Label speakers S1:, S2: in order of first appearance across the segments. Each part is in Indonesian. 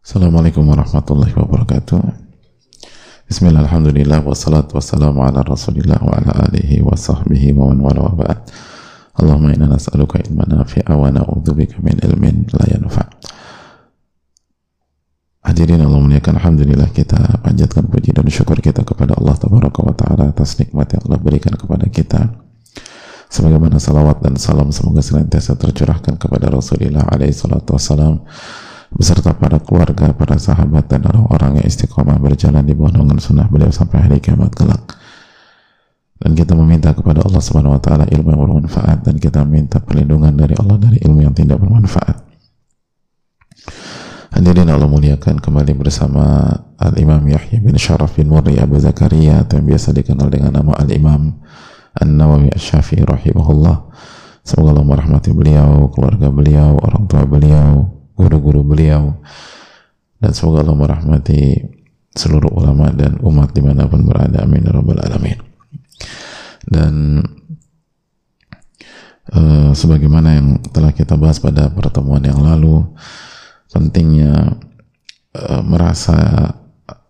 S1: Assalamualaikum warahmatullahi wabarakatuh. Bismillah, alhamdulillah, wassalatu wassalamu ala rasulillah wa ala alihi wa sahbihi wa man wala wa ba'd. Allahumma inna nas'aluka ilman nafi'a wa na'udzubika min ilmin la yanfa' Hadirin Allah muliakan Alhamdulillah kita panjatkan puji dan syukur kita kepada Allah Tabaraka wa Ta'ala atas nikmat yang Allah berikan kepada kita. Sebagaimana salawat dan salam semoga senantiasa tercurahkan kepada Rasulullah alaihi salatu wassalam beserta para keluarga, para sahabat dan orang-orang yang istiqomah berjalan di bawah naungan sunnah beliau sampai hari kiamat kelak. Dan kita meminta kepada Allah Subhanahu wa taala ilmu yang bermanfaat dan kita minta perlindungan dari Allah dari ilmu yang tidak bermanfaat. Hadirin Allah muliakan kembali bersama Al-Imam Yahya bin Sharaf bin Murri Abu Zakaria atau yang biasa dikenal dengan nama Al-Imam An-Nawawi Asy-Syafi'i rahimahullah. Semoga Allah merahmati beliau, keluarga beliau, orang tua beliau, guru-guru beliau. Dan semoga Allah merahmati seluruh ulama dan umat di mana pun berada. Amin ya rabbal alamin. Dan uh, sebagaimana yang telah kita bahas pada pertemuan yang lalu pentingnya uh, merasa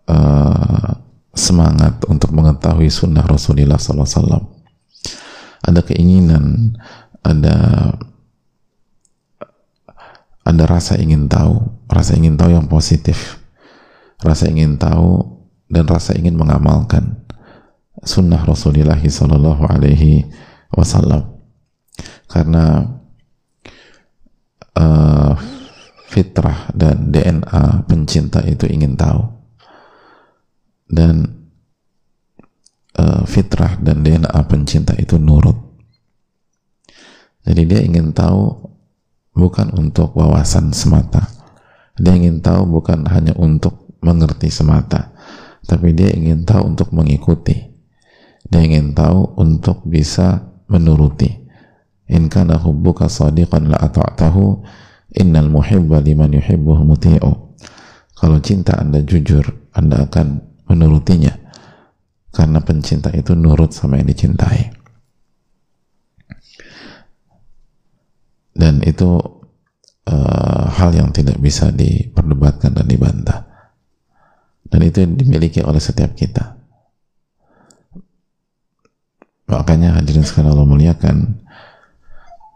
S1: uh, semangat untuk mengetahui sunnah Rasulullah SAW ada keinginan ada ada rasa ingin tahu, rasa ingin tahu yang positif, rasa ingin tahu dan rasa ingin mengamalkan sunnah Rasulullah Sallallahu Alaihi Wasallam. Karena uh, fitrah dan DNA pencinta itu ingin tahu. Dan uh, fitrah dan DNA pencinta itu nurut. Jadi dia ingin tahu bukan untuk wawasan semata. Dia ingin tahu bukan hanya untuk mengerti semata, tapi dia ingin tahu untuk mengikuti. Dia ingin tahu untuk bisa menuruti. In kana hubbuka sadiqan la ata'tahu innal muhibba liman yuhibbuhu muti'u. Kalau cinta Anda jujur, Anda akan menurutinya. Karena pencinta itu nurut sama yang dicintai. Dan itu uh, hal yang tidak bisa diperdebatkan dan dibantah. Dan itu dimiliki oleh setiap kita. Makanya hadirin sekalian Allah muliakan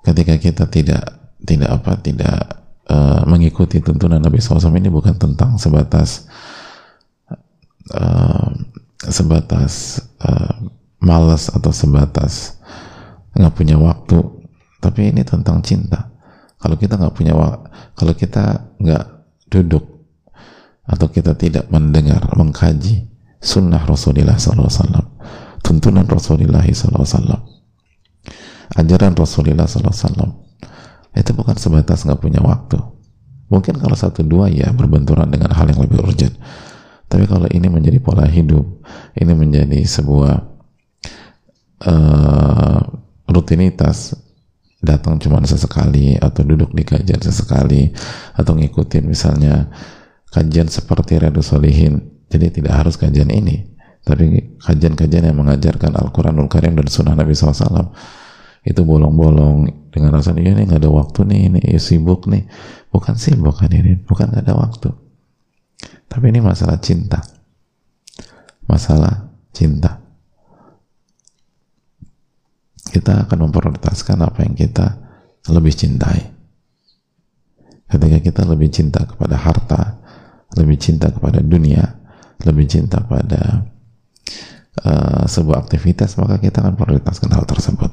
S1: ketika kita tidak tidak apa tidak uh, mengikuti tuntunan Nabi SAW ini bukan tentang sebatas uh, sebatas uh, malas atau sebatas nggak punya waktu tapi ini tentang cinta. Kalau kita nggak punya kalau kita nggak duduk atau kita tidak mendengar mengkaji sunnah Rasulullah SAW tuntunan Rasulullah SAW ajaran Rasulullah SAW itu bukan sebatas nggak punya waktu. Mungkin kalau satu dua ya berbenturan dengan hal yang lebih urgent. Tapi kalau ini menjadi pola hidup ini menjadi sebuah uh, rutinitas datang cuma sesekali atau duduk di kajian sesekali atau ngikutin misalnya kajian seperti Radu Solihin jadi tidak harus kajian ini tapi kajian-kajian yang mengajarkan Al-Quranul Karim dan Sunnah Nabi SAW itu bolong-bolong dengan rasa ini nggak ada waktu nih ini ya sibuk nih. Bukan sibuk kan ini bukan nggak ada waktu. Tapi ini masalah cinta. Masalah cinta kita akan memprioritaskan apa yang kita lebih cintai. Ketika kita lebih cinta kepada harta, lebih cinta kepada dunia, lebih cinta pada uh, sebuah aktivitas, maka kita akan prioritaskan hal tersebut.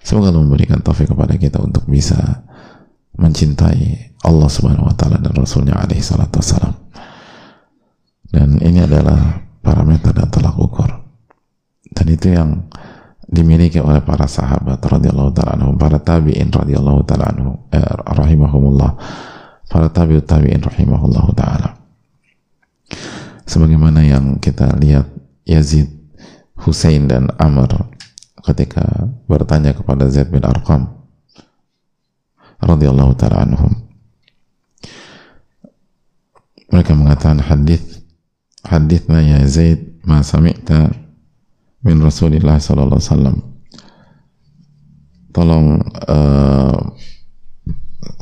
S1: Semoga Allah memberikan taufik kepada kita untuk bisa mencintai Allah Subhanahu wa taala dan Rasulnya alaihi salatu wassalam. Dan ini adalah parameter dan tolak ukur. Dan itu yang dimiliki oleh para sahabat radhiyallahu taala anhum, para tabi'in radhiyallahu taala anhum, eh, rahimahumullah, para tabi'ut tabi'in rahimahullahu taala. Sebagaimana yang kita lihat Yazid, Husain dan Amr ketika bertanya kepada Zaid bin Arqam radhiyallahu taala anhum. Mereka mengatakan hadis hadithna ya Zaid ma sami'ta min Rasulillah sallallahu alaihi wasallam. Tolong uh,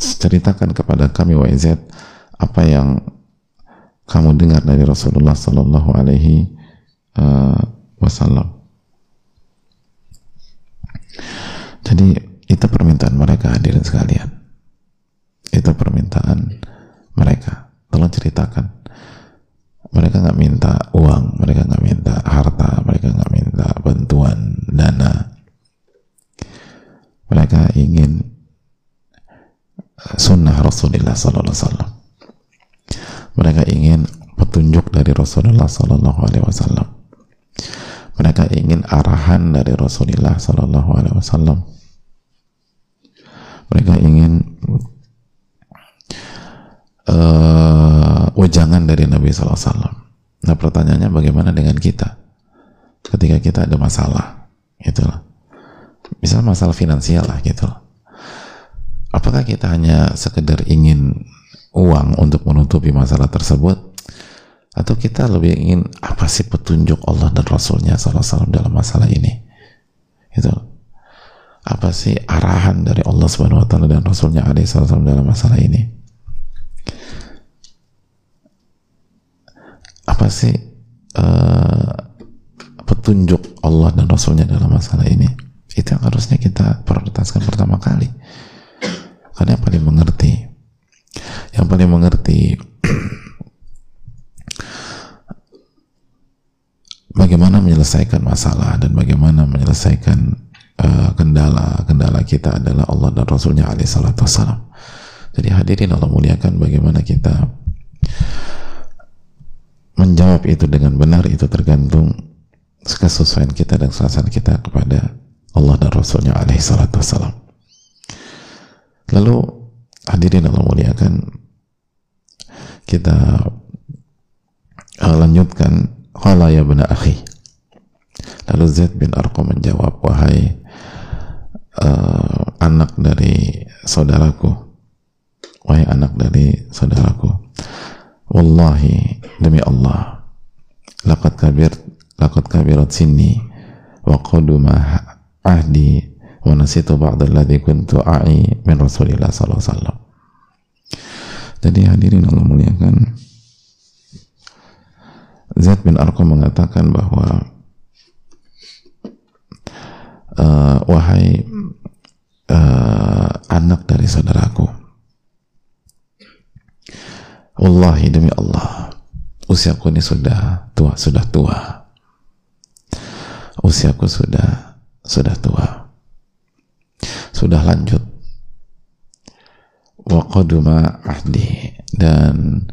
S1: ceritakan kepada kami WZ apa yang kamu dengar dari Rasulullah Sallallahu Alaihi uh, Wasallam. Jadi itu permintaan mereka hadirin sekalian. Itu permintaan mereka. Tolong ceritakan. Mereka nggak minta uang, mereka nggak minta harta, mereka nggak minta bantuan dana. Mereka ingin sunnah Rasulullah Sallallahu Alaihi Wasallam mereka ingin petunjuk dari Rasulullah Sallallahu Alaihi Wasallam. Mereka ingin arahan dari Rasulullah Sallallahu Alaihi Wasallam. Mereka ingin uh, wejangan dari Nabi Wasallam. Nah pertanyaannya bagaimana dengan kita ketika kita ada masalah, itulah. Misal masalah finansial lah gitu. Apakah kita hanya sekedar ingin uang untuk menutupi masalah tersebut atau kita lebih ingin apa sih petunjuk Allah dan Rasulnya salah dalam masalah ini itu apa sih arahan dari Allah Subhanahu Wa Taala dan Rasulnya salam dalam masalah ini apa sih uh, petunjuk Allah dan Rasulnya dalam masalah ini itu yang harusnya kita prioritaskan pertama kali karena yang paling mengerti yang paling mengerti bagaimana menyelesaikan masalah dan bagaimana menyelesaikan kendala-kendala uh, kita adalah Allah dan Rasulnya alaihi salatu wassalam. Jadi hadirin Allah muliakan bagaimana kita menjawab itu dengan benar itu tergantung kesesuaian kita dan kesalahan kita kepada Allah dan Rasulnya alaihi salatu wassalam. Lalu hadirin Allah muliakan kita uh, lanjutkan qala ya bena akhi lalu Zaid bin Arqam menjawab wahai uh, anak dari saudaraku wahai anak dari saudaraku wallahi demi Allah laqad kabir laqad kabirat sinni wa qaduma ahdi wa nasitu ba'd alladhi kuntu a'i min Rasulillah sallallahu alaihi wasallam. Jadi hadirin Allah muliakan Zaid bin Arqam mengatakan bahwa uh, wahai uh, anak dari saudaraku Wallahi demi Allah. Usiaku ini sudah tua sudah tua. Usiaku sudah sudah tua. Sudah lanjut. Wa qaduma ahdi. Dan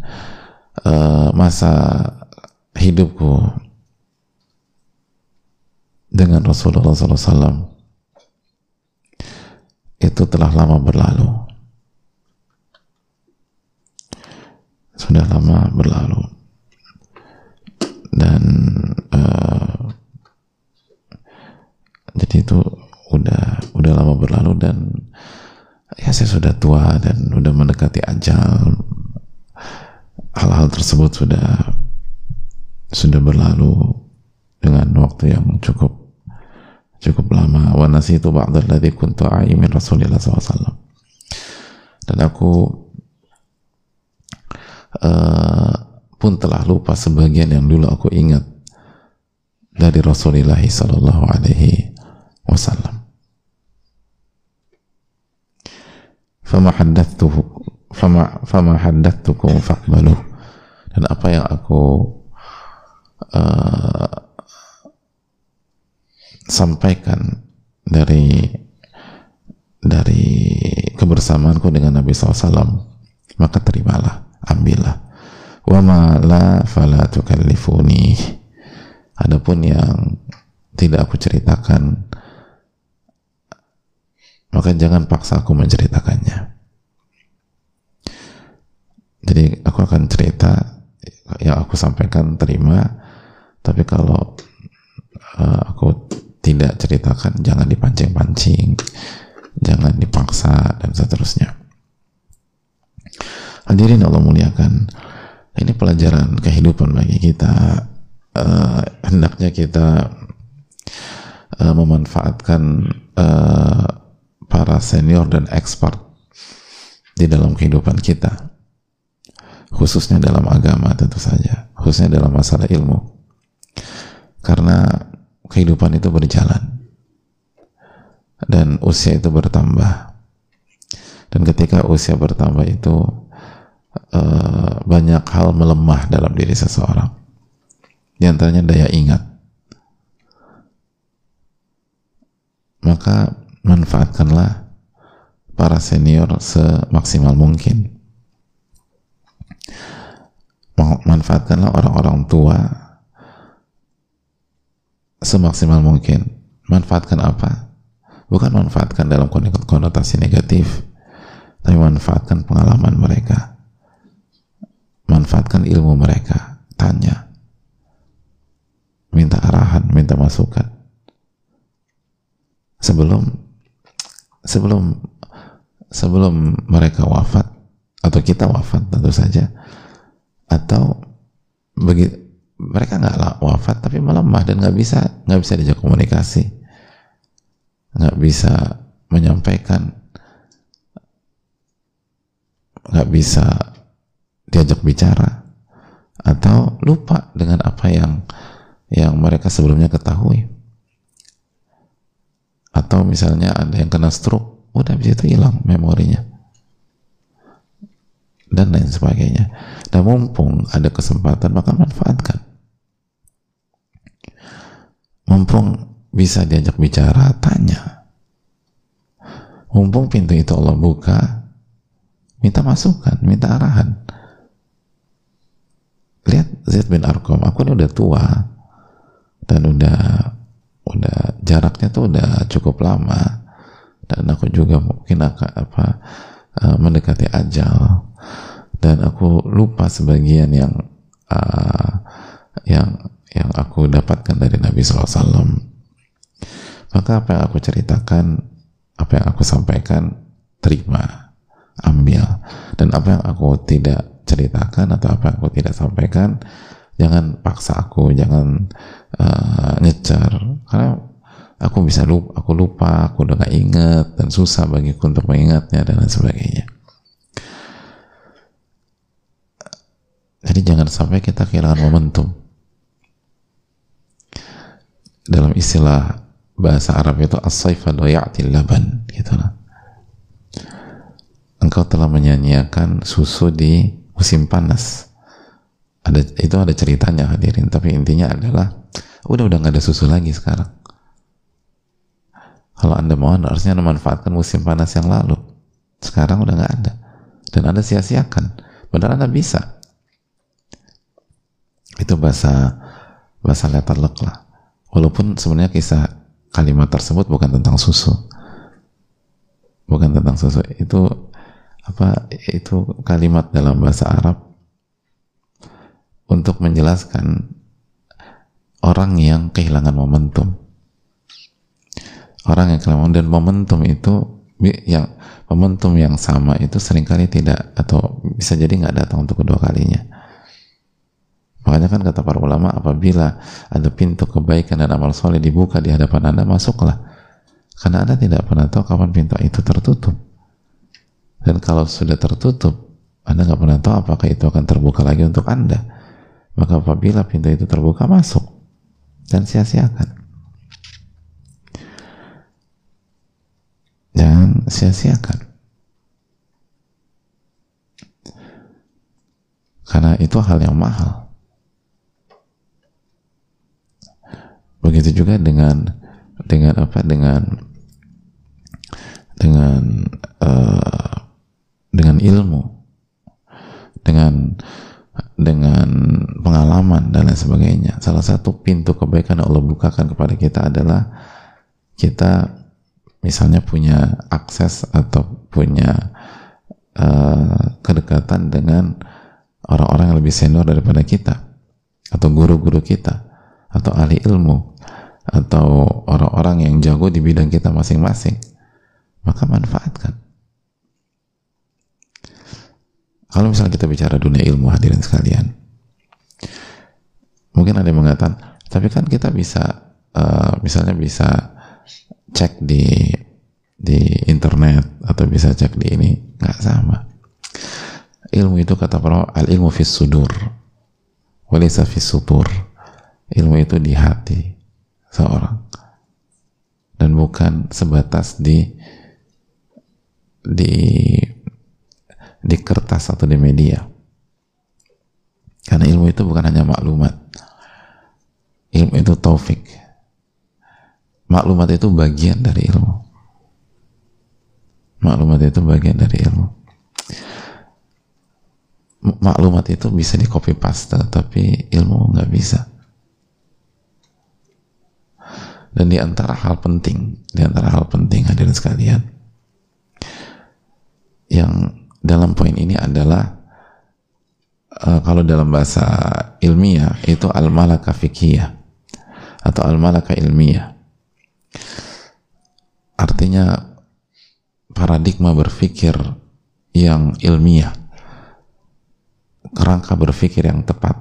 S1: uh, masa hidupku dengan Rasulullah SAW itu telah lama berlalu sudah lama berlalu. Dan uh, jadi itu udah udah lama berlalu dan ya saya sudah tua dan udah mendekati ajal. Hal-hal tersebut sudah sudah berlalu dengan waktu yang cukup cukup lama. Wa nasitu ladzi kuntu min Rasulillah SAW dan aku uh, pun telah lupa sebagian yang dulu aku ingat dari Rasulullah sallallahu alaihi wasallam. Fama haddathuhu fama fama haddathukum faqbaluh dan apa yang aku uh, sampaikan dari dari kebersamaanku dengan Nabi SAW maka terimalah ambillah wa ma la fala tukallifuni. Adapun yang tidak aku ceritakan maka jangan paksa aku menceritakannya. Jadi aku akan cerita yang aku sampaikan terima tapi kalau uh, aku tidak ceritakan jangan dipancing-pancing jangan dipaksa dan seterusnya hadirin Allah muliakan. Ini pelajaran kehidupan bagi kita. Uh, hendaknya kita uh, memanfaatkan uh, para senior dan expert di dalam kehidupan kita. Khususnya dalam agama tentu saja. Khususnya dalam masalah ilmu. Karena kehidupan itu berjalan. Dan usia itu bertambah. Dan ketika usia bertambah itu uh, banyak hal melemah dalam diri seseorang. Di antaranya daya ingat. Maka manfaatkanlah para senior semaksimal mungkin. Manfaatkanlah orang-orang tua semaksimal mungkin. Manfaatkan apa? bukan manfaatkan dalam konotasi negatif tapi manfaatkan pengalaman mereka manfaatkan ilmu mereka. Tanya. Minta arahan minta masukan. Sebelum sebelum sebelum mereka wafat atau kita wafat tentu saja atau bagi mereka nggak wafat tapi melemah dan nggak bisa nggak bisa diajak komunikasi. Nggak bisa menyampaikan. Nggak bisa diajak bicara atau lupa dengan apa yang yang mereka sebelumnya ketahui. Atau misalnya ada yang kena stroke udah bisa itu hilang memorinya. Dan lain sebagainya. Dan mumpung ada kesempatan maka manfaatkan. Mumpung bisa diajak bicara tanya. Mumpung pintu itu Allah buka minta masukan minta arahan lihat Zaid bin Arkom aku ini udah tua dan udah udah jaraknya tuh udah cukup lama dan aku juga mungkin akan apa uh, mendekati ajal dan aku lupa sebagian yang uh, yang yang aku dapatkan dari Nabi SAW maka apa yang aku ceritakan apa yang aku sampaikan terima ambil. Dan apa yang aku tidak ceritakan atau apa yang aku tidak sampaikan jangan paksa aku jangan uh, nyecar karena aku bisa lupa aku lupa aku udah gak inget dan susah bagiku untuk mengingatnya dan lain sebagainya. Jadi jangan sampai kita kehilangan momentum. Dalam istilah bahasa Arab itu as-saifa laban gitu lah. Engkau telah menyanyiakan susu di musim panas. Ada itu ada ceritanya hadirin. Tapi intinya adalah udah udah nggak ada susu lagi sekarang. Kalau anda mau harusnya anda manfaatkan musim panas yang lalu. Sekarang udah nggak ada. Dan anda sia-siakan. Padahal anda bisa. Itu bahasa bahasa letter lah walaupun sebenarnya kisah kalimat tersebut bukan tentang susu. Bukan tentang susu. Itu apa itu kalimat dalam bahasa Arab untuk menjelaskan orang yang kehilangan momentum. Orang yang kehilangan dan momentum itu yang momentum yang sama itu sering kali tidak atau bisa jadi nggak datang untuk kedua kalinya. Makanya kan kata para ulama apabila ada pintu kebaikan dan amal soleh dibuka di hadapan anda masuklah. Karena anda tidak pernah tahu kapan pintu itu tertutup. Dan kalau sudah tertutup, anda nggak pernah tahu apakah itu akan terbuka lagi untuk anda. Maka apabila pintu itu terbuka masuk dan sia-siakan. Jangan sia-siakan. Karena itu hal yang mahal. Begitu juga dengan dengan apa dengan uh, dengan ilmu dengan dengan pengalaman dan lain sebagainya. Salah satu pintu kebaikan yang Allah bukakan kepada kita adalah kita misalnya punya akses atau punya uh, kedekatan dengan orang-orang yang lebih senior daripada kita atau guru-guru kita atau ahli ilmu atau orang-orang yang jago di bidang kita masing-masing maka manfaatkan kalau misalnya kita bicara dunia ilmu hadirin sekalian, mungkin ada yang mengatakan, tapi kan kita bisa, uh, misalnya bisa cek di di internet atau bisa cek di ini, nggak sama. ilmu itu kata para al ilmu fis sudur walisa fis sutur ilmu itu di hati seorang dan bukan sebatas di di di kertas atau di media. Karena ilmu itu bukan hanya maklumat. Ilmu itu taufik. Maklumat itu bagian dari ilmu. Maklumat itu bagian dari ilmu. Maklumat itu bisa di copy paste tapi ilmu nggak bisa. Dan di antara hal penting di antara hal penting hadirin sekalian yang dalam poin ini adalah uh, kalau dalam bahasa ilmiah itu al-malaka atau al-malaka ilmiah. Artinya paradigma berpikir yang ilmiah kerangka berpikir yang tepat.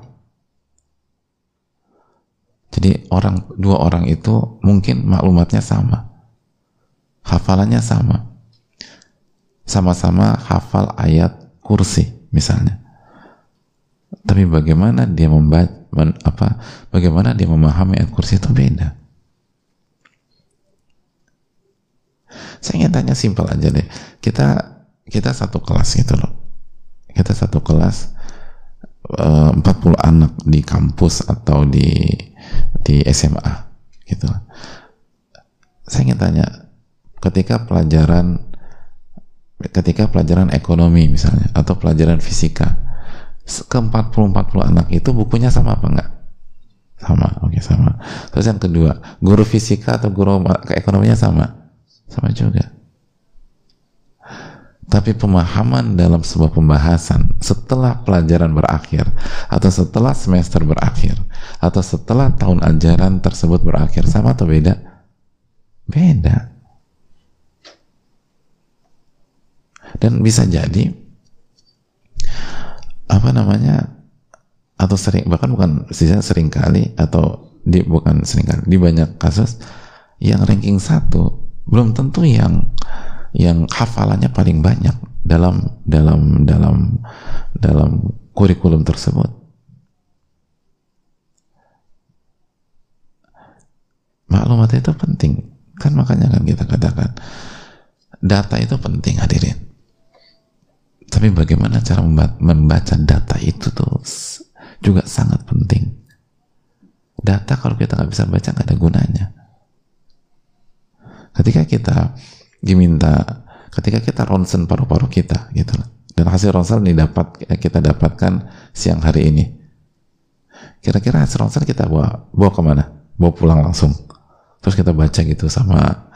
S1: Jadi orang dua orang itu mungkin maklumatnya sama hafalannya sama sama-sama hafal ayat kursi misalnya. Tapi bagaimana dia membaca apa bagaimana dia memahami ayat kursi itu beda. Saya ingin tanya simpel aja deh. Kita kita satu kelas gitu loh. Kita satu kelas eh, uh, 40 anak di kampus atau di di SMA gitu. Saya ingin tanya ketika pelajaran ketika pelajaran ekonomi misalnya atau pelajaran fisika ke 40 40 anak itu bukunya sama apa enggak sama oke okay, sama terus yang kedua guru fisika atau guru ekonominya sama sama juga. Tapi pemahaman dalam sebuah pembahasan setelah pelajaran berakhir atau setelah semester berakhir atau setelah tahun ajaran tersebut berakhir sama atau beda? Beda. Dan bisa jadi apa namanya atau sering bahkan bukan sering kali atau di bukan sering kali di banyak kasus yang ranking satu belum tentu yang yang hafalannya paling banyak dalam dalam dalam dalam kurikulum tersebut. Maklumat itu penting. Kan makanya kan kita katakan data itu penting hadirin. Tapi bagaimana cara membaca data itu tuh juga sangat penting. Data kalau kita nggak bisa baca nggak ada gunanya. Ketika kita diminta ketika kita ronsen paru-paru kita gitu dan hasil ronsen ini dapat kita dapatkan siang hari ini. Kira-kira hasil ronsen kita bawa bawa ke mana? Bawa pulang langsung. Terus kita baca gitu sama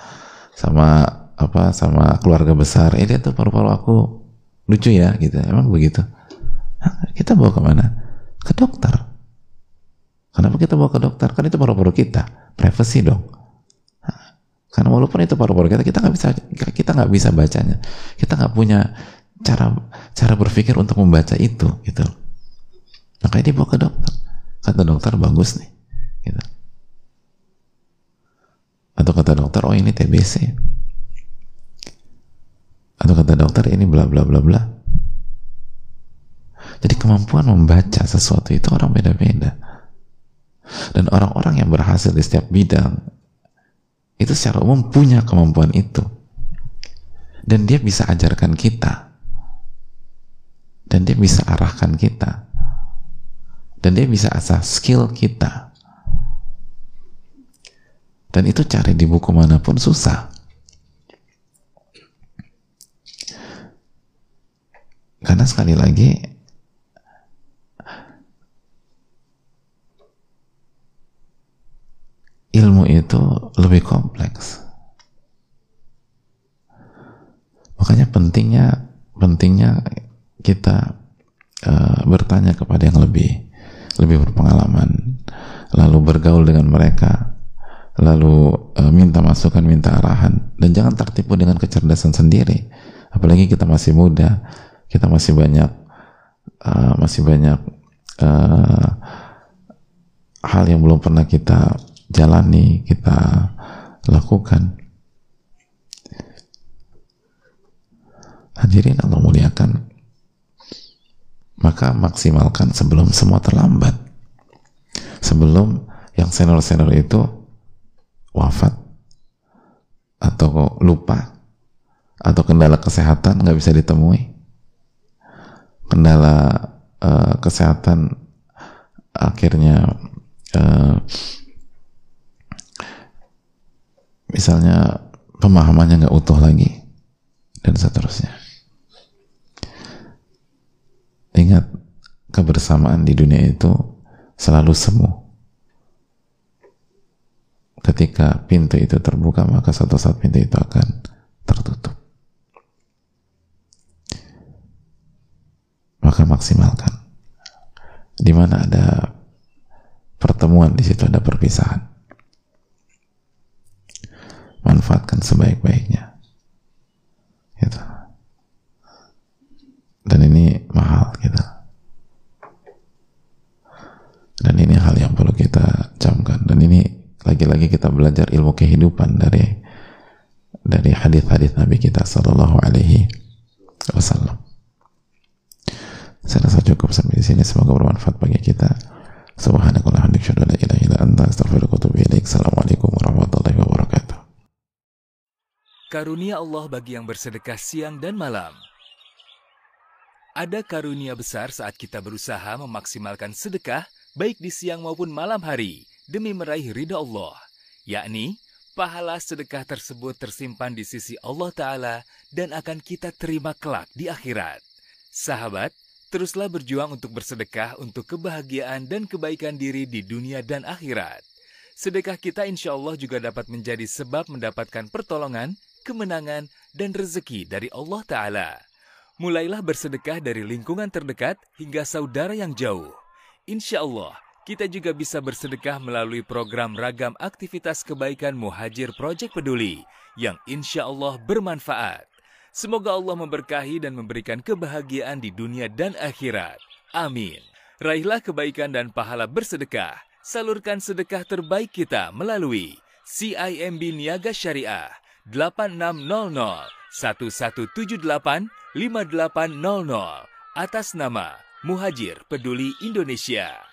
S1: sama apa sama keluarga besar. Eh dia tuh paru-paru aku lucu ya gitu emang begitu kita bawa ke mana ke dokter kenapa kita bawa ke dokter kan itu paru-paru kita privacy dong karena walaupun itu paru-paru kita, kita nggak bisa kita nggak bisa bacanya. Kita nggak punya cara cara berpikir untuk membaca itu, gitu. Makanya dibawa ke dokter. Kata dokter bagus nih, gitu. Atau kata dokter, oh ini TBC. Atau kata dokter ini bla bla bla bla. Jadi kemampuan membaca sesuatu itu orang beda-beda. Dan orang-orang yang berhasil di setiap bidang itu secara umum punya kemampuan itu. Dan dia bisa ajarkan kita. Dan dia bisa arahkan kita. Dan dia bisa asah skill kita. Dan itu cari di buku mana pun susah karena sekali lagi ilmu itu lebih kompleks. Makanya pentingnya pentingnya kita uh, bertanya kepada yang lebih lebih berpengalaman, lalu bergaul dengan mereka, lalu uh, minta masukan, minta arahan, dan jangan tertipu dengan kecerdasan sendiri. Apalagi kita masih muda, kita masih banyak uh, masih banyak uh, hal yang belum pernah kita jalani, kita lakukan. Hadirin Allah muliakan. maka maksimalkan sebelum semua terlambat sebelum yang senior-senior itu wafat atau lupa atau kendala kesehatan nggak bisa ditemui kendala uh, kesehatan akhirnya uh, misalnya pemahamannya nggak utuh lagi dan seterusnya. Ingat kebersamaan di dunia itu selalu semu. Ketika pintu itu terbuka maka satu saat pintu itu akan tertutup maka maksimalkan. Di mana ada pertemuan di situ ada perpisahan. Manfaatkan sebaik-baiknya. Gitu. Dan ini mahal gitu. Dan ini hal yang perlu kita camkan. Dan ini lagi-lagi kita belajar ilmu kehidupan dari dari hadis-hadis Nabi kita Sallallahu Alaihi Wasallam. Saya rasa cukup sampai di sini. Semoga bermanfaat bagi kita. Assalamualaikum warahmatullahi wabarakatuh.
S2: Karunia Allah bagi yang bersedekah siang dan malam. Ada karunia besar saat kita berusaha memaksimalkan sedekah baik di siang maupun malam hari demi meraih ridha Allah, yakni pahala sedekah tersebut tersimpan di sisi Allah Ta'ala dan akan kita terima kelak di akhirat. Sahabat, teruslah berjuang untuk bersedekah untuk kebahagiaan dan kebaikan diri di dunia dan akhirat. Sedekah kita insya Allah juga dapat menjadi sebab mendapatkan pertolongan, kemenangan, dan rezeki dari Allah Ta'ala. Mulailah bersedekah dari lingkungan terdekat hingga saudara yang jauh. Insya Allah, kita juga bisa bersedekah melalui program ragam aktivitas kebaikan Muhajir Project Peduli yang insya Allah bermanfaat. Semoga Allah memberkahi dan memberikan kebahagiaan di dunia dan akhirat. Amin. Raihlah kebaikan dan pahala bersedekah. Salurkan sedekah terbaik kita melalui CIMB Niaga Syariah 8600 1178 5800 atas nama Muhajir Peduli Indonesia.